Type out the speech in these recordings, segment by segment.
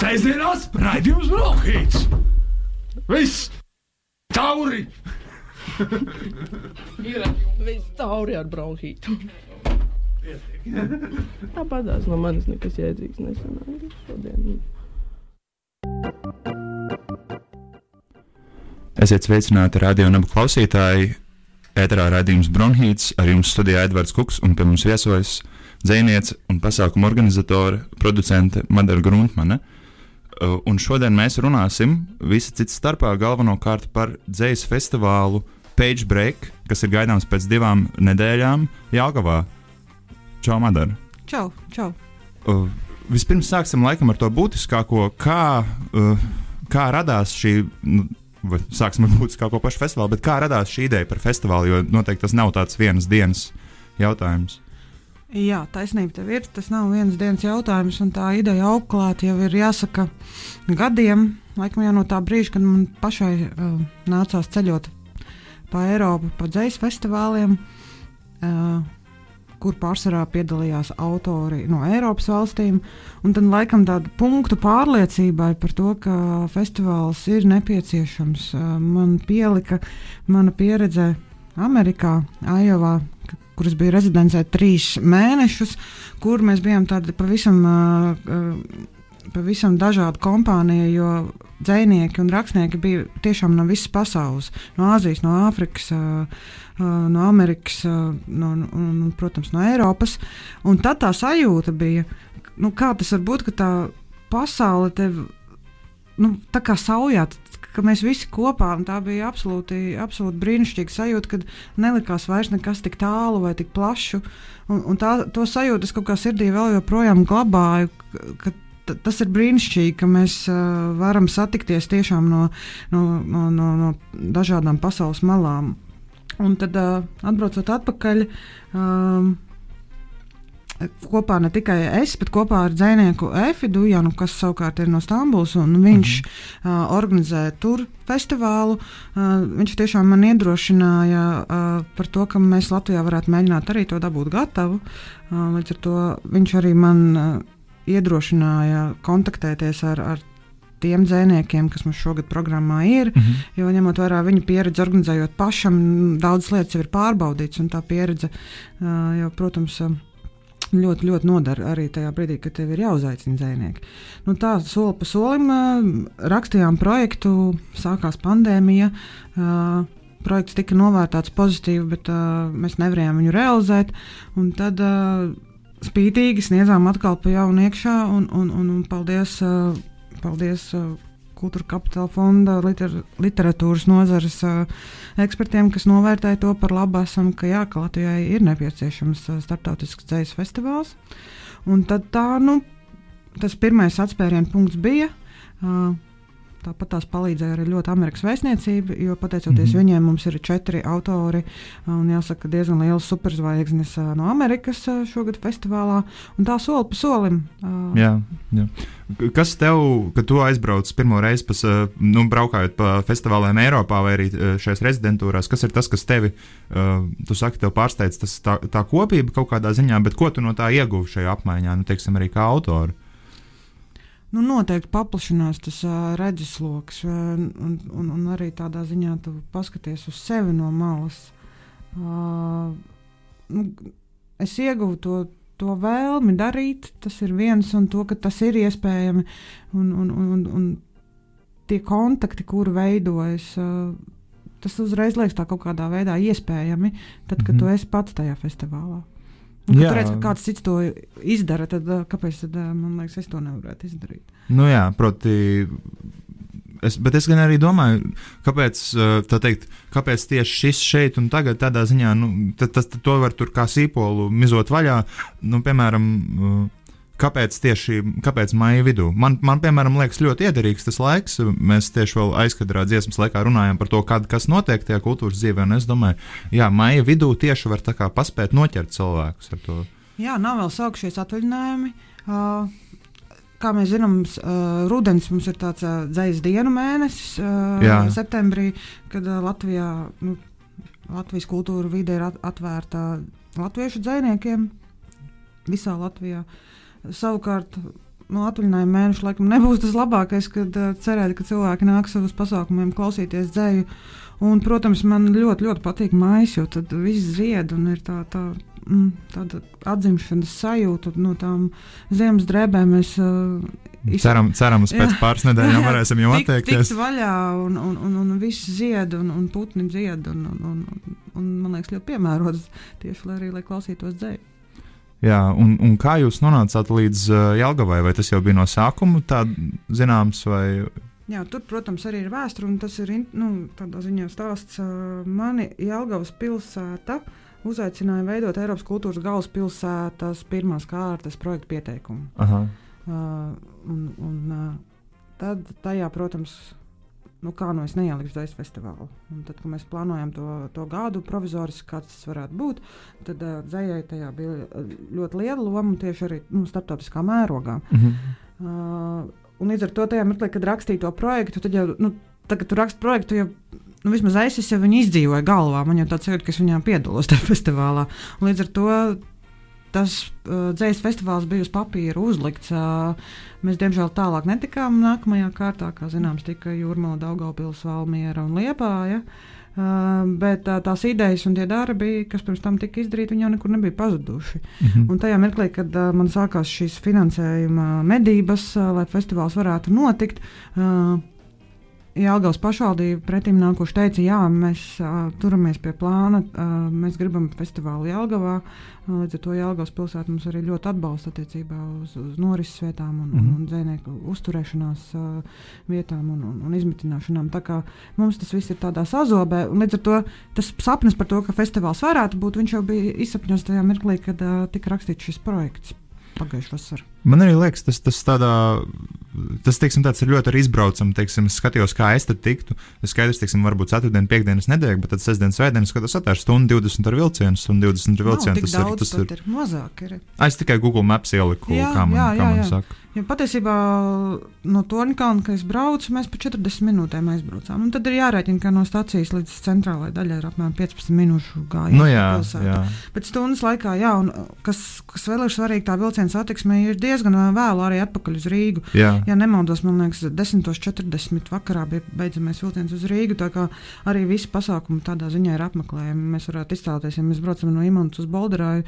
Sēžamās raidījums Brokhīts! Viss! Tauri! Viss tauri ar bronhītu. Tāpat tās no manis nekas jēdzīgs nesanāca šodien. Esiet sveicināti radio nabu klausītāji. Ēterā raidījums Bronhīts, ar jums studijā Edvards Kuks un pie mums viesojas dzēniece un pasākuma organizatore, producente Madara Gruntmane. Uh, Un šodien mēs runāsim visi cits starpā galvenokārt par dzējas festivālu Page Break, kas ir gaidāms pēc divām nedēļām Jāgavā. Čau, Madara! Čau, čau. Uh, vispirms sāksim laikam ar to būtiskāko, kā, uh, kā radās šī. Nu, Sāksim ar būtiskāko pašu festivālu, bet kā radās šī ideja par festivālu, jo noteikti tas nav tāds vienas dienas jautājums. Jā, taisnība tev ir. Tas nav viens dienas jautājums, un tā ideja auklāt jau ir jāsaka gadiem. Laikam jau no tā brīža, kad man pašai uh, nācās ceļot pa Eiropu, pa dzīs festivāliem, uh, kur pārsvarā piedalījās autori no Eiropas valstīm. Tad laikam tādu punktu pārliecībai par to, ka festivāls ir nepieciešams, uh, man pielika mana pieredze Amerikā, Ajovā, kuras bija rezidencē trīs mēnešus, kur mēs bijām tādi pavisam, uh, pavisam dažādi kompānija, jo dzinieki un rakstnieki bija tiešām no visas pasaules, no Āzijas, no Āfrikas. No Amerikas, no, un, protams, no Eiropas. Un tad tā sajūta bija, nu, kā tas var būt, ka tā pasaule tev nu, tā kā saujā, ka mēs visi kopā, un tā bija absolūti, absolūti brīnišķīga sajūta, kad nelikās vairs nekas tik tālu vai tik plašu. Un, un tā, to sajūtu es kaut kā sirdī vēl joprojām glabāju. Ka, Tas ir brīnišķīgi, ka mēs uh, varam satikties tiešām no, no, no, no, no dažādām pasaules malām. Un tad, uh, atbraucot atpakaļ, um, kopā ne tikai es, bet kopā ar dzinieku Efidu Janu, kas savukārt ir no Stambulas, un viņš mm -hmm. uh, organizē tur festivālu. Uh, viņš tiešām man iedrošināja uh, par to, ka mēs Latvijā varētu mēģināt arī to dabūt gatavu. Uh, līdz ar to viņš arī man uh, iedrošināja kontaktēties ar, ar tiem dzēniekiem, kas mums šogad programmā ir. Mm -hmm. Jo ņemot vērā viņa pieredzi, organizējot pašam, daudzas lietas jau ir pārbaudītas, un tā pieredze, uh, jau, protams, uh, ļoti, ļoti nodara arī tajā brīdī, kad tev ir jāuzaicina dzinieki. Nu, tā soli pa solim rakstījām projektu, sākās pandēmija. Projekts tika novērtēts pozitīvi, bet uh, mēs nevarējām viņu realizēt. Tad uh, spītīgi sniedzām atkal pa jaunu iekšā, un, un, un, un paldies, uh, paldies uh, Kultūra kapitāla fonda liter, literatūras nozares ekspertiem, kas novērtēja to par labu, esam, ka, jā, ka Latvijai ir nepieciešams starptautisks dzīslu festivāls. Un tad tā, nu, tas pirmais atspērienu punkts bija. Uh, Tāpat tās palīdzēja arī ļoti Amerikas vēstniecība, jo pateicoties mm -hmm. viņiem mums ir četri autori un jāsaka diezgan liels superzvaigznes no Amerikas šogad festivālā. Un tā soli pa solim. Jā, jā. Kas tev, kad tu aizbrauc pirmo reizi, pas, nu, braukājot pa festivāliem Eiropā vai arī šajās rezidentūrās, kas ir tas, kas tevi, tu saki, tev pārsteidz, tas tā, tā kopība kaut kādā ziņā, bet ko tu no tā ieguvi šajā apmaiņā, nu, teiksim, arī kā autori? Nu, noteikti paplašinās tas uh, redzesloks, uh, un, un, un arī tādā ziņā tu paskaties uz sevi no malas. Uh, nu, es ieguvu to, to vēlmi darīt, tas ir viens, un to, ka tas ir iespējami, un, un, un, un, tie kontakti, kuri veidojas. Uh, Tas uzreiz liekas tā kaut kādā veidā iespējami, tad, kad mm -hmm. tu esi pats tajā festivālā. Un, kad Jā. tu redz, ka kāds cits to izdara, tad kāpēc tad, man liekas, es to nevarētu izdarīt? Nu, jā, proti. Es, bet es gan arī domāju, kāpēc, teikt, kāpēc tieši šis šeit un tagad, tādā ziņā, nu, tas, to var tur kā sīpolu mizot vaļā. Nu, piemēram, kāpēc tieši kāpēc maija vidū? Man, man, piemēram, liekas ļoti iederīgs tas laiks. Mēs tieši vēl aizkadrā dziesmas laikā runājām par to, kad, kas notiek tajā kultūras dzīvē. Un es domāju, jā, maija vidū tieši var tā kā paspēt noķert cilvēkus ar to. Jā, nav vēl sākušies atvaļinājumi. Uh, kā mēs zinām, uh, rudenis mums ir tāds uh, dzīslu dienu mēnesis, uh, septembrī, kad uh, Latvijā, nu, Latvijas kultūra vide ir at atvērta latviešu dziniekiem visā Latvijā. Savukārt nu, atvaļinājuma mēneši laikam nebūs tas labākais, kad uh, cerēt, ka cilvēki nāks uz pasākumiem klausīties dzēju. Un, protams, man ļoti, ļoti patīk mājas, jo tad viss zied un ir tā, tā, mm, tāda atzimšanas sajūta no tām ziemas drēbēm. Mēs, uh, iz- Ceram, cerams, pēc Jā. pāris nedēļām varēsim jau attiekties. Tikt vaļā, un, un, un, un viss zied, un, un putni dzied. Un, un, un, un, man liekas, ļoti piemērots tieši lai arī lai klausītos dzēju. Jā, un, un kā jūs nonācāt līdz uh, Jelgavai? Vai tas jau bija no sākuma tā zināms? Vai... Jā, tur, protams, arī ir vēsture, un tas ir nu, tādā ziņā stāsts. ā, Mani Jelgavas pilsēta uzaicināja veidot Eiropas kultūras galvaspilsētas pirmās kārtas projektu pieteikumu. Aha. Uh, un, un, uh, tad, tajā, protams, nu, kā nu es neielikšu Dēļas festivālu. Un tad, kad mēs plānojam to, to gadu provizoriski, kāds tas varētu būt, tad uh, dzējai tajā bija ļoti liela loma tieši arī nu, starptautiskā mērogā. Mhm. Uh, un līdz ar to tajā mirklī, kad rakstīju to projektu, tad jau, nu, tagad tu raksti projektu, jau nu, vismaz es jau viņu izdzīvoju galvā. Man jau tāds jūtas, ka es viņā piedalos tajā festivālā. Un līdz ar to tas uh, dzīslis festivāls bija uz papīra uzlikts. Uh, mēs, diemžēl, tālāk netikām nākamajā kārtā. Kā zināms, tika Jūrmala, Daugopils, Valmiera un Liepāja. Uh, bet uh, tās idejas un tie darbi, kas pirms tam tika izdarīti, jau nekur nebija pazuduši. Mhm. Un tajā mirklī, kad uh, man sākās šīs finansējuma medības, uh, lai festivāls varētu notikt, uh, Jālgaus pašvaldība pretim nākuši teica, jā, mēs uh, turamies pie plāna, uh, mēs gribam festivālu Jālgavā. Uh, līdz ar to Jālgaus pilsēta mums arī ļoti atbalsta attiecībā uz, uz norises vietām un, mm Mhm. -hmm. un, un dzēnieku uzturēšanās uh, vietām un, un, un izmitināšanām. Tā kā mums tas viss ir tādā sazobē, un līdz ar to tas sapnis par to, ka festivāls varētu būt, viņš jau bija izsapņots tajā mirklī, kad uh, tika rakstīts šis projekts pagājušajā vasarā. Man arī liekas, tas, tas tādā. Tas, teiksim, ir ļoti arī izbraucams. Es skatījos, kā es tur tiktu. Es skaidrs, teiksim, varbūt ceturtdien, piekdienas nedēļa, bet tad sestdien, svētdien skatos, tā ir stunda 20 ar vilcienu, stunda 20 ar Nav vilcienu. tik Tas ir, tas ir. ir mazāk. Ir. Ah, Es tikai Google Maps ieliku, Jā, kā man, jā, kā jā, man jā. saka. Jo patiesībā no Torņkalna, kad es braucu, mēs pa 40 minūtēm aizbraucām. Un tad ir jārēķina, ka no stācijas līdz centrālajai daļai ir apmēram 15 minūšu gājiens. Nu, jā, jā. Bet stundas laikā, jā, un kas, kas vēl ir svarīgi, tā vilciena satiksme ir diezgan ā, vēlu arī atpakaļ uz Rīgu. jā. Ja nemaldos, man liekas, 10.40 vakarā bija beidzamais vilciens uz Rīgu. Tā kā arī visi pasākumi tādā ziņā ir apmeklējami. Mēs varētu iztēloties, ja mēs braucam no Imantas uz Bolderāju,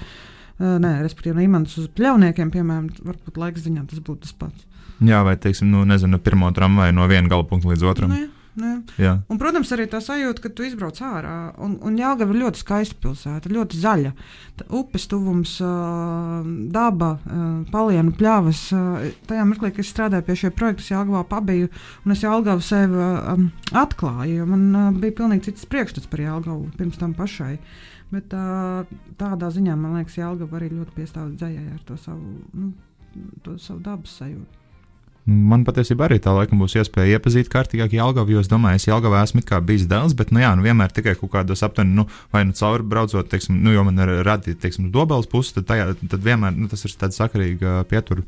nē, respektīvi no Imantas uz Pļauniekiem, piemēram, varbūt laiks ziņā tas būtu tas pats. jā, vai teiksim, nu, nezinu, no pirmā tramvaja no viena gala punkta līdz otram. Nu, jā, nu, jā. Un, protams, arī tā sajūta, ka tu izbrauc ārā. Un, un Jāgauga ir ļoti skaista pilsēta, ļoti zaļa. Tā Upes tuvums, daba, palienu pļavas. ā, Tajā mirklī, kad es strādāju pie šī projekta, Jāgavā pabiju, un es Jāgaunu sevi ā, atklāju. Man bija pilnīgi cits priekšstats par Jāgaunu pirms tam pašai. Bet ā, tādā ziņā man liekas, Jāgauga arī ļoti piestāv dzējai ar to savu, nu, to savu dabas sajūtu. Man patiesībā arī tā laikam būs iespēja iepazīt kārtīgāk Jālgavu, jo es domāju, es Jālgavā esmu bijis daudz, bet, nu jā, nu vienmēr tikai kaut kādos aptuveni, nu, vai nu cauri braucot, teiksim, nu, jo man ir radīta, teiksim, dobeles puse, tad, tajā, tad vienmēr, nu, tas ir tāds sakarīga pietur.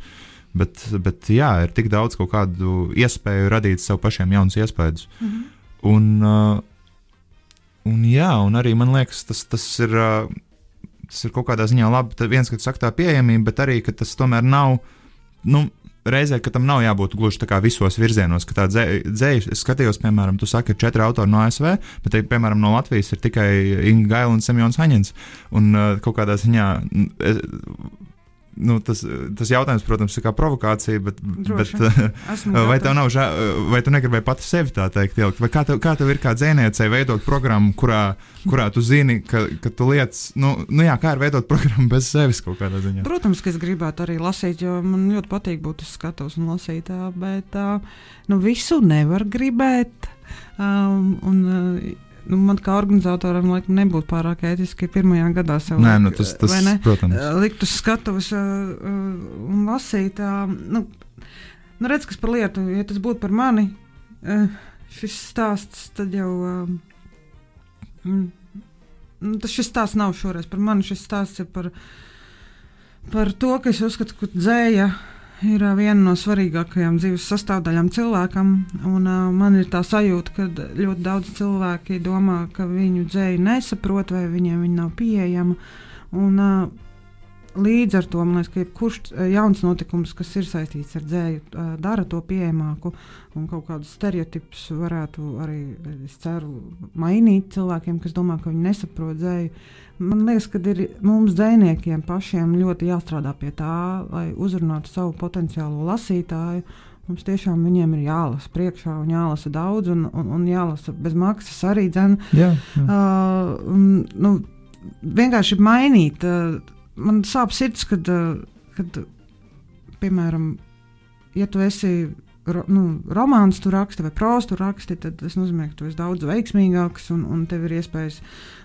Bet, bet, jā, ir tik daudz kaut kādu iespēju radīt sev pašiem jaunus iespējas. Mhm. Un, uh, un, jā, un arī man liekas, tas, tas ir. Tas ir kaut kādā ziņā labi. Tad viens, ka tu saki tā pieejamība, bet arī, tas tomēr nav. Nu, Reizē, ka tam nav jābūt gluži tā kā visos virzienos, ka tā dzēja, es skatījos, piemēram, tu saki, ir četri autori no ASV, bet, te, piemēram, no Latvijas ir tikai Inga Gaila un Semjons Haņins. Un kaut kādā ziņā nu, tas, tas jautājums, protams, ir kā provokācija, bet, Droši. bet vai tev nav žēl, vai tu negribēji pati sevi tā teikt, ielikt? vai kā tev, kā tev ir kā dzēniecei veidot programmu, kurā, kurā tu zini, ka, ka tu lietas, nu, nu jā, kā ir veidot programmu bez sevis kaut kādā ziņā? Protams, ka es gribētu arī lasīt, jo man ļoti patīk būt uz skatuves un lasīt, bet nu, visu nevar gribēt. Um, un, nu, man kā organizatoram laikam nebūtu pārāk ētiski pirmajā gadā sev Nē, nu, likt, tas, tas ne? protams. Ā, Likt uz skatuves ā, ā, un lasīt. ā, Nu, nu, redz, kas par lietu, ja tas būtu par mani, ā, šis stāsts, tad jau. ā, mm, Nu, tas šis stāsts nav šoreiz par mani. Šis stāsts ir par, par to, ka es uzskatu, ka dzēja ir ā, viena no svarīgākajām dzīves sastāvdaļām cilvēkam. Un, uh, man ir tā sajūta, ka ļoti daudz cilvēki domā, ka viņu dzēju nesaprot vai viņiem viņa nav pieejama. Un, uh, līdz ar to man liekas, ka jebkurš uh, jauns notikums, kas ir saistīts ar dzēju, uh, dara to pieejamāku un kaut kādus stereotipus varētu arī, es ceru, mainīt cilvēkiem, kas domā, ka viņi nesaprot dzēju. Man liekas, ka ir mums dzējniekiem pašiem ļoti jāstrādā pie tā, lai uzrunātu savu potenciālo lasītāju. Mums tiešām viņiem ir jālasa priekšā, un jālasa daudz, un, un, un jālasa bez maksas arī. Dzen, Jā, jā. Uh, un, nu, vienkārši mainīt. Uh, man sāp sirds, kad, uh, kad piemēram, ja tu esi nu, romāns, tu raksti vai prostu raksti, tad tas nozīmē, ka tu esi daudz veiksmīgāks un, un tev ir iespējas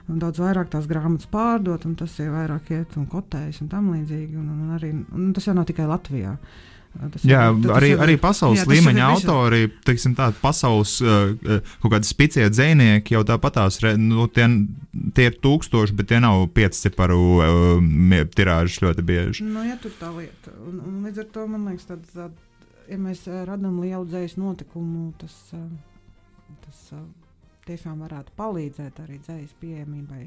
daudz vairāk tās grāmatas pārdot, un tas ir vairāk iet un kotējas un tam līdzīgi. Un, un arī, un tas jau nav tikai Latvijā. Tas Jā, tas arī, ir- arī pasaules jā, līmeņa autori, teiksim, tādi pasaules uh, uh, kaut kādi spicie dzinieki jau tāpatās, nu, tie, tie ir tūkstoši, bet tie nav pieciparu mie- tirāžas ļoti bieži. Nu, ja tur tā lieta. Un, un līdz ar to man liekas, tad, tad, ja mēs eh, radām lielu dzīslu notikumu, tas, eh, tas eh, tiešām varētu palīdzēt arī dzīslu pieejamībai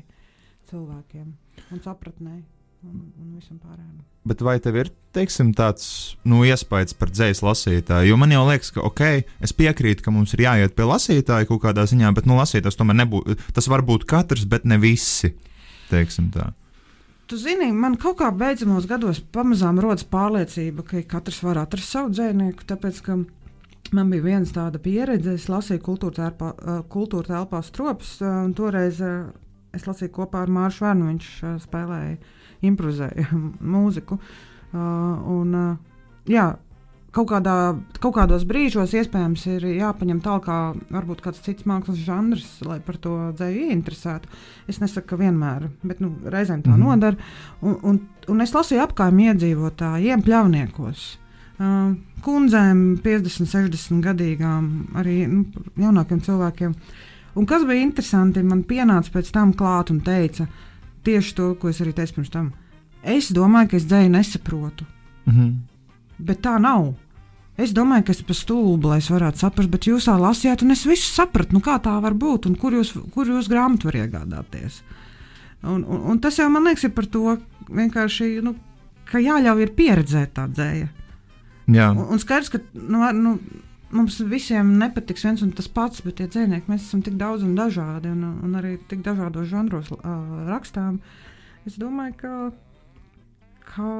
cilvēkiem un sapratnē un, un visam pārējiem. Bet vai tev ir teiksim, tāds nu, iespējas par dzīslu lasītāju? Jo man jau liekas, ka ok, es piekrītu, ka mums ir jāiet pie lasītāja kaut kādā ziņā, bet nu, lasītājs tomēr nebūtu. Tas var būt katrs, bet ne visi. Tu zini, man kaut kā beidzamos gados pamazām rodas pārliecība, ka katrs var atrast savu dzīsnieku. Tāpēc, ka man bija viena tāda pieredze, es lasīju kultūra telpā, eh, kultūra telpā stropus, eh, un toreiz eh, es lasīju kopā ar Māršu Vērnu. Viņš spēlēja, improvizēja mūziku. Eh, Un, eh, jā, kaut, kādā, kaut kādos brīžos iespējams ir jāpaņem tālāk, kā varbūt kāds cits mākslas žanrs, lai par to dzēju ieinteresētu. Es nesaku, ka vienmēr, bet nu, reizēm tā mm -hmm. nodara. Un, un, un es lasīju apkaimē iedzīvotājiem, pļauniekos. Uh, kundzēm, 50, 60 gadīgām, arī nu, jaunākiem cilvēkiem. Un kas bija interesanti, man pienāca pēc tam klāt un teica tieši to, ko es arī teicu pirms tam. Es domāju, ka es dzēju nesaprotu, Mhm. bet tā nav. Es domāju, ka es pa stulbu, lai es varētu saprast, bet jūs tā lasījāt, un es visu sapratu, nu kā tā var būt, un kur jūs, kur jūs grāmatu var iegādāties. Un, un, un tas jau man liekas, ir par to vienkārši, nu, ka jāļauj ir pieredzēt tā dzēja. Jā, Un, un skaidrs, ka nu, nu, mums visiem nepatiks viens un tas pats, bet tie dzinieki mēs esam tik daudz un dažādi, un, un arī tik dažādos žanros uh, rakstām. Es domāju, ka, ka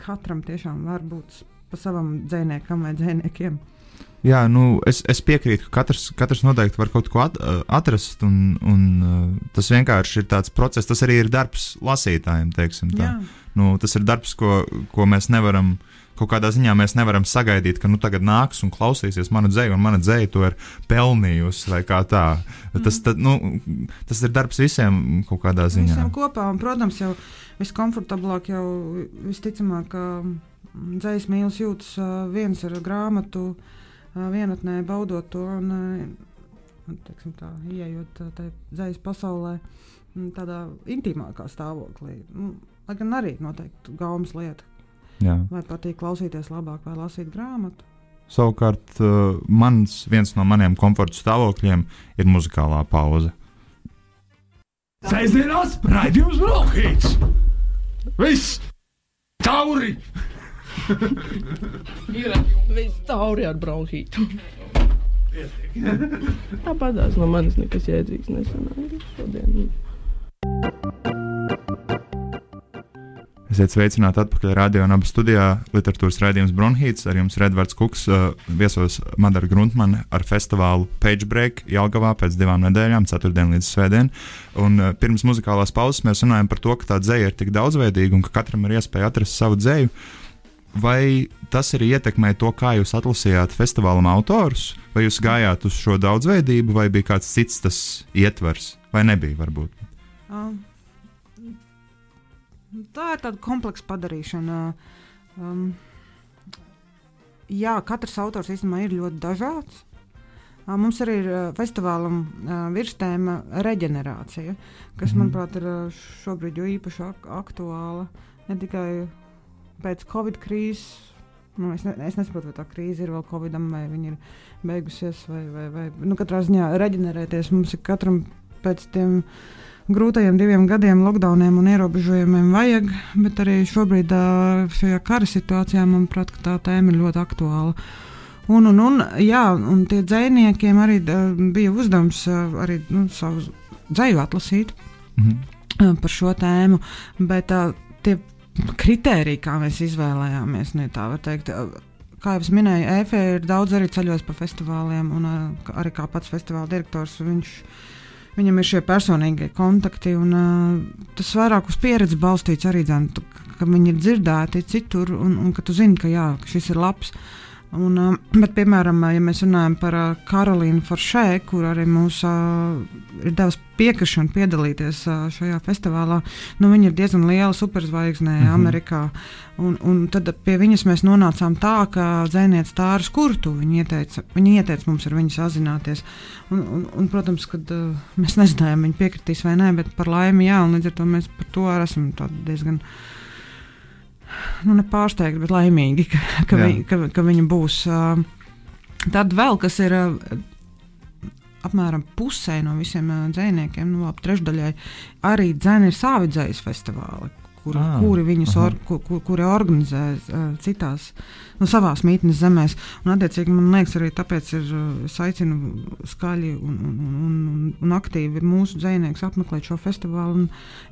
katram tiešām var būt pa savam dziniekam vai dziniekiem. Jā, nu, es, es piekrītu, ka katrs, katrs noteikti var kaut ko at, uh, atrast, un, un uh, tas vienkārši ir tāds process. Tas arī ir darbs lasītājiem, teiksim tā. Jā, Nu, tas ir darbs, ko, ko mēs nevaram. Kaut kādā ziņā mēs nevaram sagaidīt, ka nu tagad nāks un klausīsies manu dzēju, un mana dzēja to ir pelnījusi, vai kā tā. Tas, tad, nu, tas ir darbs visiem kaut kādā ziņā. visiem kopā, un, protams, jau viskomfortablāk, jau visticamāk, ka dzīs mīlestības jūtas viens ar grāmatu, vienatnē baudot to un, teiksim, tā, ieejot tajā dzīs pasaulē, tādā intīmākā stāvoklī. Lai gan arī noteikti gaumas lieta, Jā. vai patīk klausīties labāk, vai lasīt grāmatu. Savukārt, uh, mans, viens no maniem komforta stāvokļiem ir muzikālā pauze. Sēžamās raidījums Brokhīts. Viss! Tauri! Ir viss tauri ar bronhītu. Tāpat tās no manis nekas jēdzīgs nesanāca šodien. Esiet sveicināti atpakaļ radio un abu studijā. Literatūras raidījums Bronhīts ar jums Redvards Kuks uh, viesos Madara Gruntmane ar festivālu Page Break Jelgavā pēc divām nedēļām, ceturtdien līdz svētdien. Un uh, pirms muzikālās pauzes mēs runājam par to, ka tā dzēja ir tik daudzveidīga un ka katram ir iespēja atrast savu dzēju. Vai tas arī ietekmē to, kā jūs atlasījāt festivālam autorus, vai jūs gājāt uz šo daudzveidību, vai bija kāds cits tas ietvers, vai nebija varbūt? Um, tā ir tāda kompleksa padarīšana. Um, jā, katrs autors īstenībā ir ļoti dažāds. Uh, mums arī ir uh, festivālam uh, virstēma reģenerācija, kas, mm. manuprāt, ir uh, šobrīd jo īpaši ak aktuāla. Ne tikai pēc Covid krīzes. Nu, es, ne, es nesaprotu, vai tā krīze ir vēl Covidam, vai viņa ir beigusies, vai, vai, vai nu, katrā ziņā reģenerēties mums ir katram pēc tiem grūtajiem diviem gadiem, lockdowniem un ierobežojumiem vajag, bet arī šobrīd šajā kara situācijā, manuprāt, tā tēma ir ļoti aktuāla. Un, un, un, jā, un tie dziniekiem arī bija uzdevums arī nu, savu dzēju atlasīt -hmm. par šo tēmu. Bet tie kritēriji, kā mēs izvēlējāmies, ne tā var teikt. Kā jau minēju, EFE ir daudz arī ceļos pa festivāliem, un arī kā pats festivāla direktors. Viņš, viņam ir šie personīgie kontakti, un uh, tas vairāk uz pieredzi balstīts arī dzēn, ka viņi ir dzirdēti citur, un, un ka tu zini, ka jā, šis ir labs. Uh, Un, bet, piemēram, ja mēs runājam par Karolīnu Foršē, kur arī mums uh, ir devusi piekrišanu piedalīties uh, šajā festivālā, nu, viņa ir diezgan liela superzvaigznē mm -hmm. Amerikā. Un, un tad pie viņas mēs nonācām tā, ka dzēniece Tāra Skurtu viņa ieteica, viņa ieteica mums ar viņu sazināties. Un, un, un, protams, ka uh, mēs nezinājām, viņa piekritīs vai nē, bet par laimi jā, un līdz ar to mēs par to esam diezgan nu, nepārsteigti, bet laimīgi, ka, ka, viņi, ka, ka viņi būs. Tad vēl kas ir apmēram pusē no visiem dzīsniekiem, nu, ap trešdaļai, arī dzēni ir savi dzīslu festivāli kur, ah, kuri viņus or, kur, kur, kuri organizē uh, citās, nu, savās mītnes zemēs. Un, attiecīgi, man liekas, arī tāpēc ir, es aicinu skaļi un, un, un, un, aktīvi mūsu dzinieks apmeklēt šo festivālu.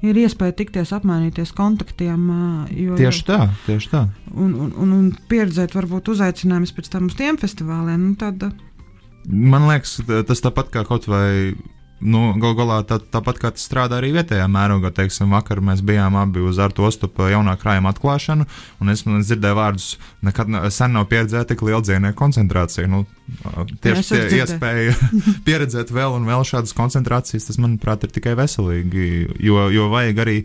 Ir iespēja tikties, apmainīties kontaktiem. Uh, jo, tieši tā, tieši tā. Un, un, un, un pieredzēt, varbūt uzaicinājumus pēc tam uz tiem festivāliem. Nu, tad, Man liekas, tas tāpat kā kaut vai nu, gal galā tā, tāpat kā tas strādā arī vietējā mērogā. Teiksim, vakar mēs bijām abi uz Artu Ostupa jaunā krājuma atklāšanu, un es, es dzirdēju vārdus, nekad sen nav pieredzēta tik liela dzīvnieku koncentrācija. Nu, tieši tie iespēja pieredzēt vēl un vēl šādas koncentrācijas, tas, manuprāt, ir tikai veselīgi, jo, jo vajag arī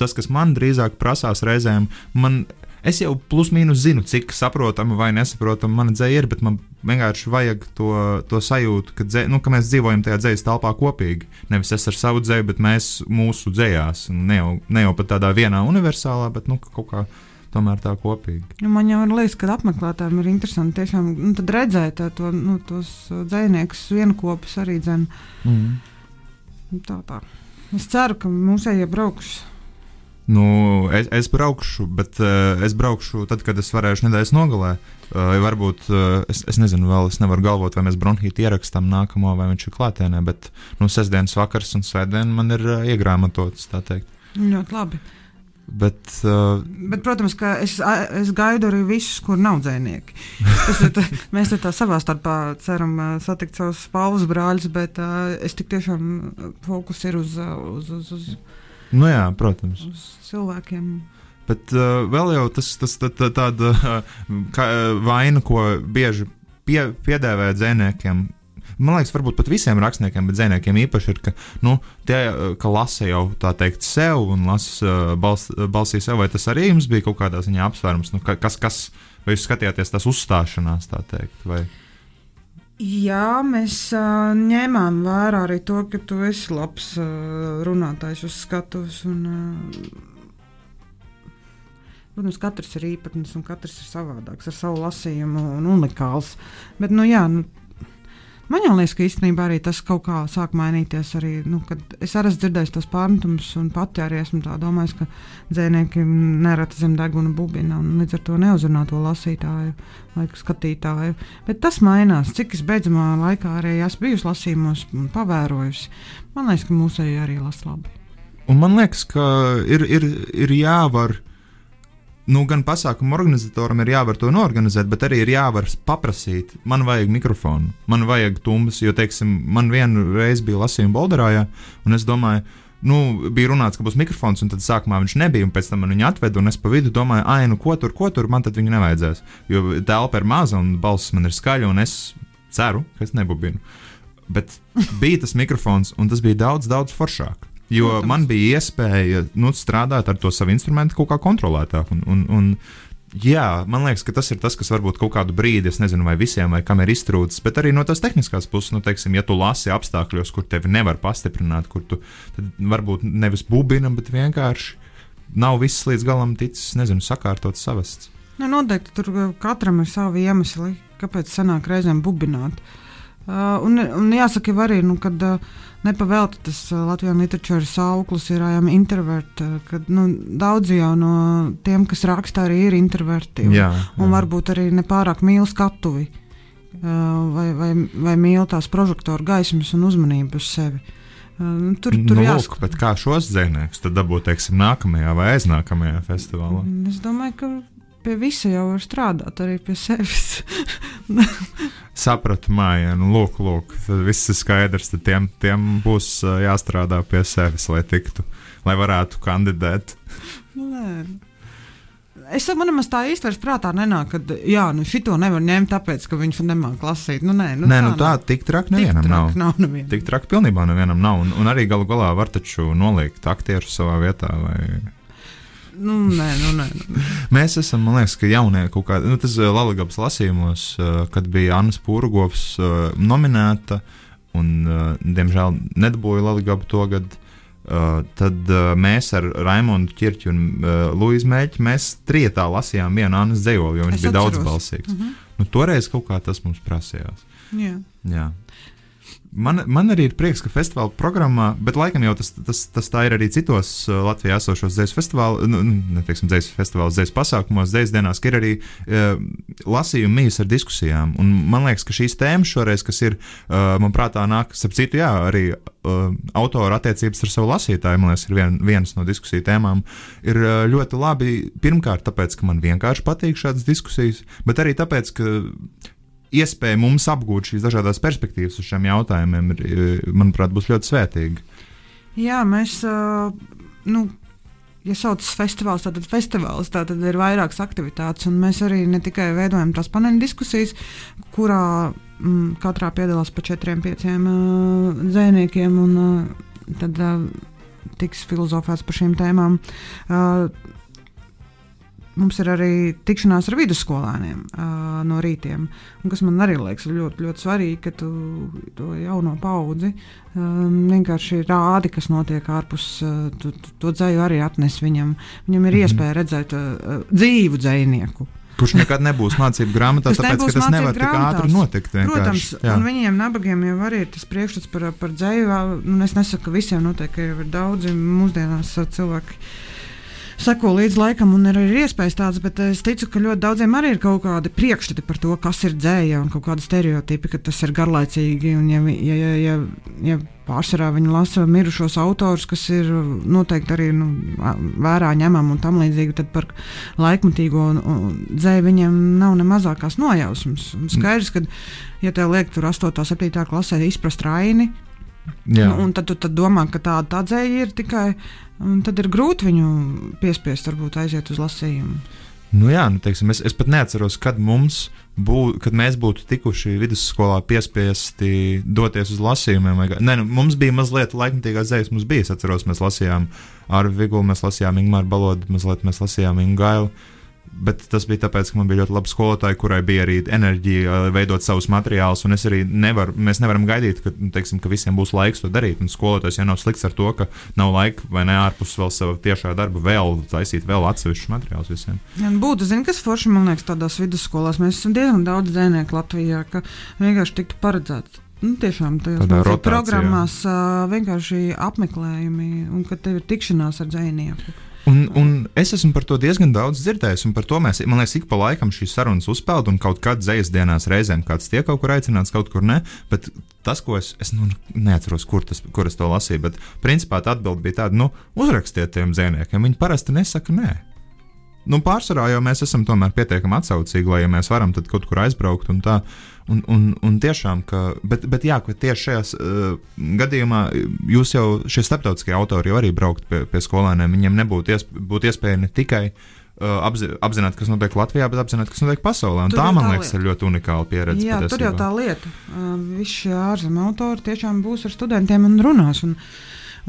tas, kas man drīzāk prasās reizēm, man Es jau plus mīnus zinu, cik saprotama vai nesaprotama mana dzēja ir, bet man vienkārši vajag to, to sajūtu, ka, dzē, nu, ka mēs dzīvojam tajā dzīslu telpā kopīgi. Nevis es ar savu dzēju, bet mēs mūsu dzējās. Ne jau, ne jau pat tādā vienā universālā, bet nu, kaut kā tomēr tā kopīgi. Ja man jau liekas, ka apmeklētājiem ir interesanti tiešām nu, redzēt to, nu, tos dziniekus, vienu kopus arī dzēnu. Mm. Tā, tā. Es ceru, ka mūsējie brauks Nu, es, es braukšu, bet uh, es braukšu tad, kad es varēšu nedēļas nogalē. Uh, varbūt uh, es, es nezinu, vēl es nevaru galvot, vai mēs bronhītu ierakstām nākamo, vai viņš ir klātienē. Bet nu, sestdienas vakars un svētdiena man ir uh, iegrāmatots. Ļoti labi. Bet, uh, bet, protams, ka es, es gaidu arī visus, kur nav dzinieki. Tā, mēs tā savā starpā ceram satikt savus paudus brāļus, bet uh, es tik tiešām fokus ir uz. uz, uz, uz Nu jā, protams. Uz cilvēkiem. Bet uh, vēl jau tas, tas tā, tā, tāda uh, vaina, ko bieži pie, piedēvē dzēniekiem. Man liekas, varbūt pat visiem rakstniekiem, bet dzēniekiem īpaši ir, ka, nu, tie, ka lasa jau tā teikt sev un lasa uh, bals, balsī sev, vai tas arī jums bija kaut kādā ziņā apsvērums, nu, kas, kas, vai jūs skatījāties tās uzstāšanās, tā teikt, vai? Jā, mēs uh, ņēmām vērā arī to, ka tu esi labs uh, runātājs uz skatuves. Un, uh, protams, katrs ir īpatns un katrs ir savādāks ar savu lasījumu un unikāls. Bet, nu, jā, nu, Man liekas, ka īstenībā arī tas kaut kā sāk mainīties. Arī, nu, es arī esmu dzirdējis tos pārmetumus, un pati arī esmu domājis, ka dzinieki nereti zem deguna bubina un līdz ar to neuzrunā to lasītāju vai skatītāju. Bet tas mainās. Cik es beidzamā laikā arī esmu bijusi lasījumos un pavērojusi, man liekas, ka mūsēji arī lasa labi. Un man liekas, ka ir, ir, ir jāvar nu, gan pasākumu organizatoram ir jāvar to norganizēt, bet arī ir jāvar paprasīt. Man vajag mikrofonu, man vajag tumbas, jo, teiksim, man vienu reizi bija lasījuma Bolderājā, un es domāju, nu, bija runāts, ka būs mikrofons, un tad sākumā viņš nebija, un pēc tam viņa atveda, un es pa vidu domāju, ah, nu, ko tur, ko tur, man tad viņa nevajadzēs. Jo telpa ir maza, un balss man ir skaļa, un es ceru, ka es nebubinu. Bet bija tas mikrofons, un tas bija daudz, daudz foršāk. Jo Protams. man bija iespēja nu, strādāt ar to savu instrumentu kaut kā kontrolētāk. Un, un, un, Jā, man liekas, ka tas ir tas, kas varbūt kaut kādu brīdi, es nezinu, vai visiem, vai kam ir iztrūcis, bet arī no tās tehniskās puses, nu, teiksim, ja tu lasi apstākļos, kur tevi nevar pastiprināt, kur tu varbūt nevis bubina, bet vienkārši nav viss līdz galam ticis, nezinu, sakārtots, savests. Nu, noteikti tur katram ir savi iemesli, kāpēc sanāk reizēm bubināt. Uh, un, un jāsaka, arī, nu, kad uh, nepavēlti tas Latvijas literatūras auglis ir introverti, uh, kad nu, daudzi jau no tiem, kas raksta, arī ir introverti. Un, Jā, un jā. varbūt arī nepārāk mīl skatuvi. Vai, vai, vai mīl tās prožektoru gaismas un uzmanību uz sevi. Uh, tur tur nu, jāsaka. bet kā šos dzēniekus tad dabūt, teiksim, nākamajā vai aiznākamajā festivālā? Es domāju, ka pie visa jau var strādāt, arī pie sevis. Sapratu, māja, nu, lūk, lūk, tad viss ir skaidrs. Tad tiem, tiem būs jāstrādā pie sevis, lai tiktu, lai varētu kandidēt. Nu, Nē. Es domāju, man tā īsti vairs prātā nenāk, ka, jā, nu šito nevar ņemt, tāpēc, ka viņš nemāķi lasīt. Nu, nē, nu, Nē, nu tā nav. tik traki nevienam nav. traki nav nevienam. Tik traki pilnībā nevienam nav. Un, un arī galu galā var taču nolikt aktieru savā vietā. Vai... Nu, nē, nu, nē, nu. Mēs esam, man liekas, ka jaunie kaut kādi, nu, tas Latvijas lasījumos, ā, kad bija Anna Spūrgovs nominēta un, diemžēl, nedabūja Latvijas to gadu. Uh, tad uh, mēs ar Raimonu Čirķu un uh, Luīsu Mēķi mēs trietā lasījām vienu Annas dzējoli, jo viņš Es bija atceros. daudzbalsīgs. Mhm. Nu, toreiz kaut kā tas mums prasījās. Jā. Jā. Man, man arī ir prieks, ka festivāla programmā, bet laikam jau tas, tas, tas tā ir arī citos uh, Latvijā esošos dzīslu festivālos, nu, nu, neteiksim, dzīslu festivālos, dzīslu pasākumos, dzīslu dienās, ka ir arī uh, lasījumi mīs ar diskusijām. Un man liekas, ka šīs tēmas šoreiz, kas ir, uh, man prātā nāk, ap citu, jā, arī uh, autora attiecības ar savu lasītāju, man liekas, ir vien, vienas no diskusiju tēmām, ir uh, ļoti labi. Pirmkārt, tāpēc, ka man vienkārši patīk šādas diskusijas, bet arī tāpēc, ka iespēja mums apgūt šīs dažādas perspektīvas uz šiem jautājumiem, ir, manuprāt, būs ļoti svētīga. Jā, mēs, nu, ja sauc festivāls, tad festivāls, tā tad ir vairākas aktivitātes, mēs arī ne tikai veidojam tās paneļa diskusijas, kurā mm, katrā piedalās pa četriem, pieciem uh, dzēniekiem, un uh, tad uh, tiks filozofēts par šīm tēmām. Uh, Mums ir arī tikšanās ar vidusskolēniem uh, no rītiem, kas man arī liekas ļoti, ļoti svarīgi, ka tu to jauno paudzi um, vienkārši rādi, kas notiek ārpus. Uh, tu, tu, to dzēju arī atnes viņam. Viņam ir Mhm. iespēja redzēt uh, dzīvu dzinieku. Kurš nekad nebūs mācību grāmatā, Tas tāpēc, ka tas nevar tik ātri notikt. Protams. Jā. un viņiem nabagiem jau arī ir tas priekšstats par, par dzēju. Nu, es nesaku, ka visiem noteikti ir daudzi mūsdienās cilvēki. Seko līdz laikam, un ir arī iespējas tādas, bet es ticu, ka ļoti daudziem arī ir kaut kādi priekšstati par to, kas ir dzēja, un kaut kādi stereotipi, ka tas ir garlaicīgi. Un, ja, ja, ja, ja, ja pārsvarā viņi lasa mirušos autors, kas ir noteikti arī nu, vērā ņemami un tam līdzīgi, tad par laikmatīgo dzēju viņiem nav ne mazākās nojausmas. Un skaidrs, ka, ja tev liek tur 8, 7 klasē izprast raini, Jā. Nu, un tad tu tad domā, ka tāda tā dzēja ir tikai. un Tad ir grūti viņu piespiest, varbūt aiziet uz lasījumu. Nu, jā, nu, teiksim, es, es pat neatceros, kad, mums bū, kad mēs būtu tikuši vidusskolā piespiesti doties uz lasījumiem. Vai, nē, nu, mums bija mazliet laikmatīgās dzīslas, mums bija. Es atceros, mēs lasījām ar Vigulu, mēs lasījām Ingūru Balodu, mazliet mēs lasījām Ingūru. Bet tas bija tāpēc, ka man bija ļoti laba skolotāja, kurai bija arī enerģija uh, veidot savus materiālus. un es arī Nevar, mēs nevaram gaidīt, ka, nu, teiksim, ka visiem būs laiks to darīt. Un skolotājs jau nav slikts ar to, ka nav laika vai ne ārpus vēl sava tiešā darba, vēl taisīt vēl atsevišķus materiālus visiem. Ja būtu, zini, kas forši man liekas, tādās vidusskolās. Mēs esam diezgan daudz dzēnieku Latvijā, ka vienkārši tiktu paredzēts. Nu, tiešām tajās programmās uh, vienkārši apmeklējumi un kad tev ir tikšanās ar dzinieku. Un, un es esmu par to diezgan daudz dzirdējis, un par to mēs, man liekas, ik pa laikam šīs sarunas uzpeld, un kaut kad dzīslas dienās reizēm kāds tiek kaut kur aicināts, kaut kur ne. Bet tas, ko es, es nu, neatceros, kur, tas, kur es to lasīju, bet principā tā atbilde bija tāda, nu, uzrakstiet tiem dzēniekiem. Viņi parasti nesaka nē. Nu, pārsvarā jau mēs esam tomēr pietiekami atsaucīgi, lai ja mēs varam kaut kur aizbraukt un tā. Un, un, un tiešām, ka, bet, bet jā, ka tieši šajā uh, gadījumā jūs jau, šie starptautiskie autori jau arī braukt pie, pie skolēniem, viņiem nebūtu iesp būt iespēja ne tikai uh, apzi apzināt, kas notiek Latvijā, bet apzināt, kas notiek pasaulē. Tā, man tā liekas, lieta. ir ļoti unikāla pieredze. Jā, tur jau patiesībā. tā lieta. Uh, Visi šie ārzemju autori tiešām būs ar studentiem un runās. Un,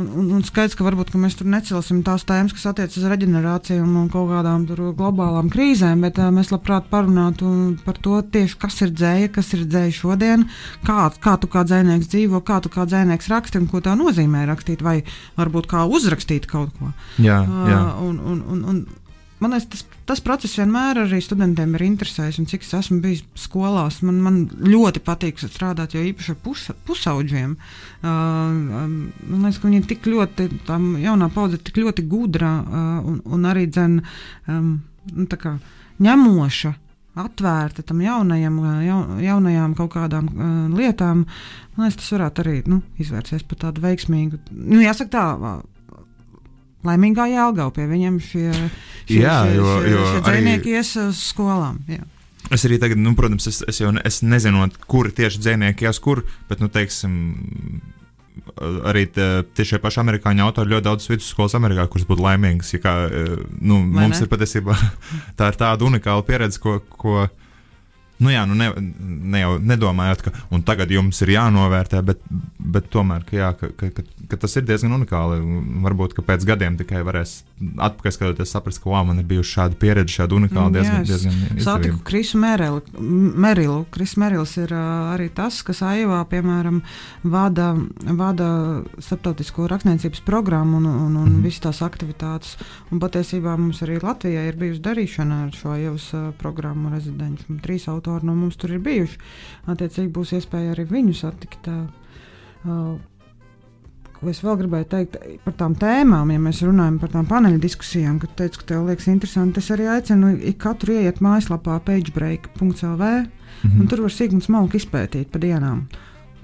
un, un, un skaidrs, ka varbūt ka mēs tur necelsim tās tēmas, kas attiecas uz reģenerāciju un, kaut kādām globālām krīzēm, bet uh, mēs labprāt parunātu par to tieši, kas ir dzēja, kas ir dzēja šodien, kā, kā tu kā dzēnieks dzīvo, kā tu kā dzēnieks raksti un ko tā nozīmē rakstīt, vai varbūt kā uzrakstīt kaut ko. Jā, jā. Uh, un, un, un, un, man liekas, tas, tas process vienmēr arī studentiem ir interesējis. Cik es esmu bijis skolās, man, man ļoti patīk strādāt, jo īpaši ar pus, pusaudžiem. Uh, um, man liekas, ka viņi ir tik ļoti, tā jaunā paudze ir tik ļoti gudra uh, un, un arī dzen, um, nu, kā, ņemoša. Atvērta tam jaunajam, jaun, jaunajām kaut kādām uh, lietām. Man liekas, tas varētu arī nu, izvērsties par tādu veiksmīgu. Nu, jāsaka, tā, laimīgā jēlgā pie viņiem šie, šie, Jā, šie, jo- šie, jo šie arī- dzinieki ies uz skolām. Jā. Es arī tagad, nu, protams, es, es jau ne, es nezinu, kur tieši dzinieki ies, kur, bet, nu, teiksim, arī te- tie šie paši amerikāņu autori ļoti daudz vidusskolas Amerikā, kuras būtu laimīgas. Ja kā, eh, nu, Vai mums ne? ir patiesībā tā ir tāda unikāla pieredze, ko. ko Nu jā, nu ne, ne jau nedomājot, ka tagad jums ir jānovērtē, bet, bet tomēr, ka, jā, ka, ka, ka, ka tas ir diezgan unikāli. un Varbūt, pēc gadiem tikai varēs atpakaļ skatoties, saprast, ka wow, man ir bijusi šāda pieredze, šāda unikāla, Mm, diezgan, jā, es diezgan Satiku. Krisu Merilu. Merilu. Kris Merils ir uh, arī tas, kas Aivā, piemēram, vada, vada starptautisko rakstniecības programmu un, un, un Mhm. visas tās aktivitātes. Un patiesībā mums arī Latvijā ir bijusi darīšana ar šo jau uh, programmu rezidenci. Trīs autori no mums tur ir bijuši. Attiecīgi būs iespēja arī viņus satikt. Uh, uh, Ko es vēl gribēju teikt par tām tēmām, ja mēs runājam par tām paneļa diskusijām, kad teicu, ka tev liekas interesanti. Es arī aicinu katru ieiet mājaslapā pagebreak.cl. Mhm. un Tur var sīkni smalki izpētīt pa dienām.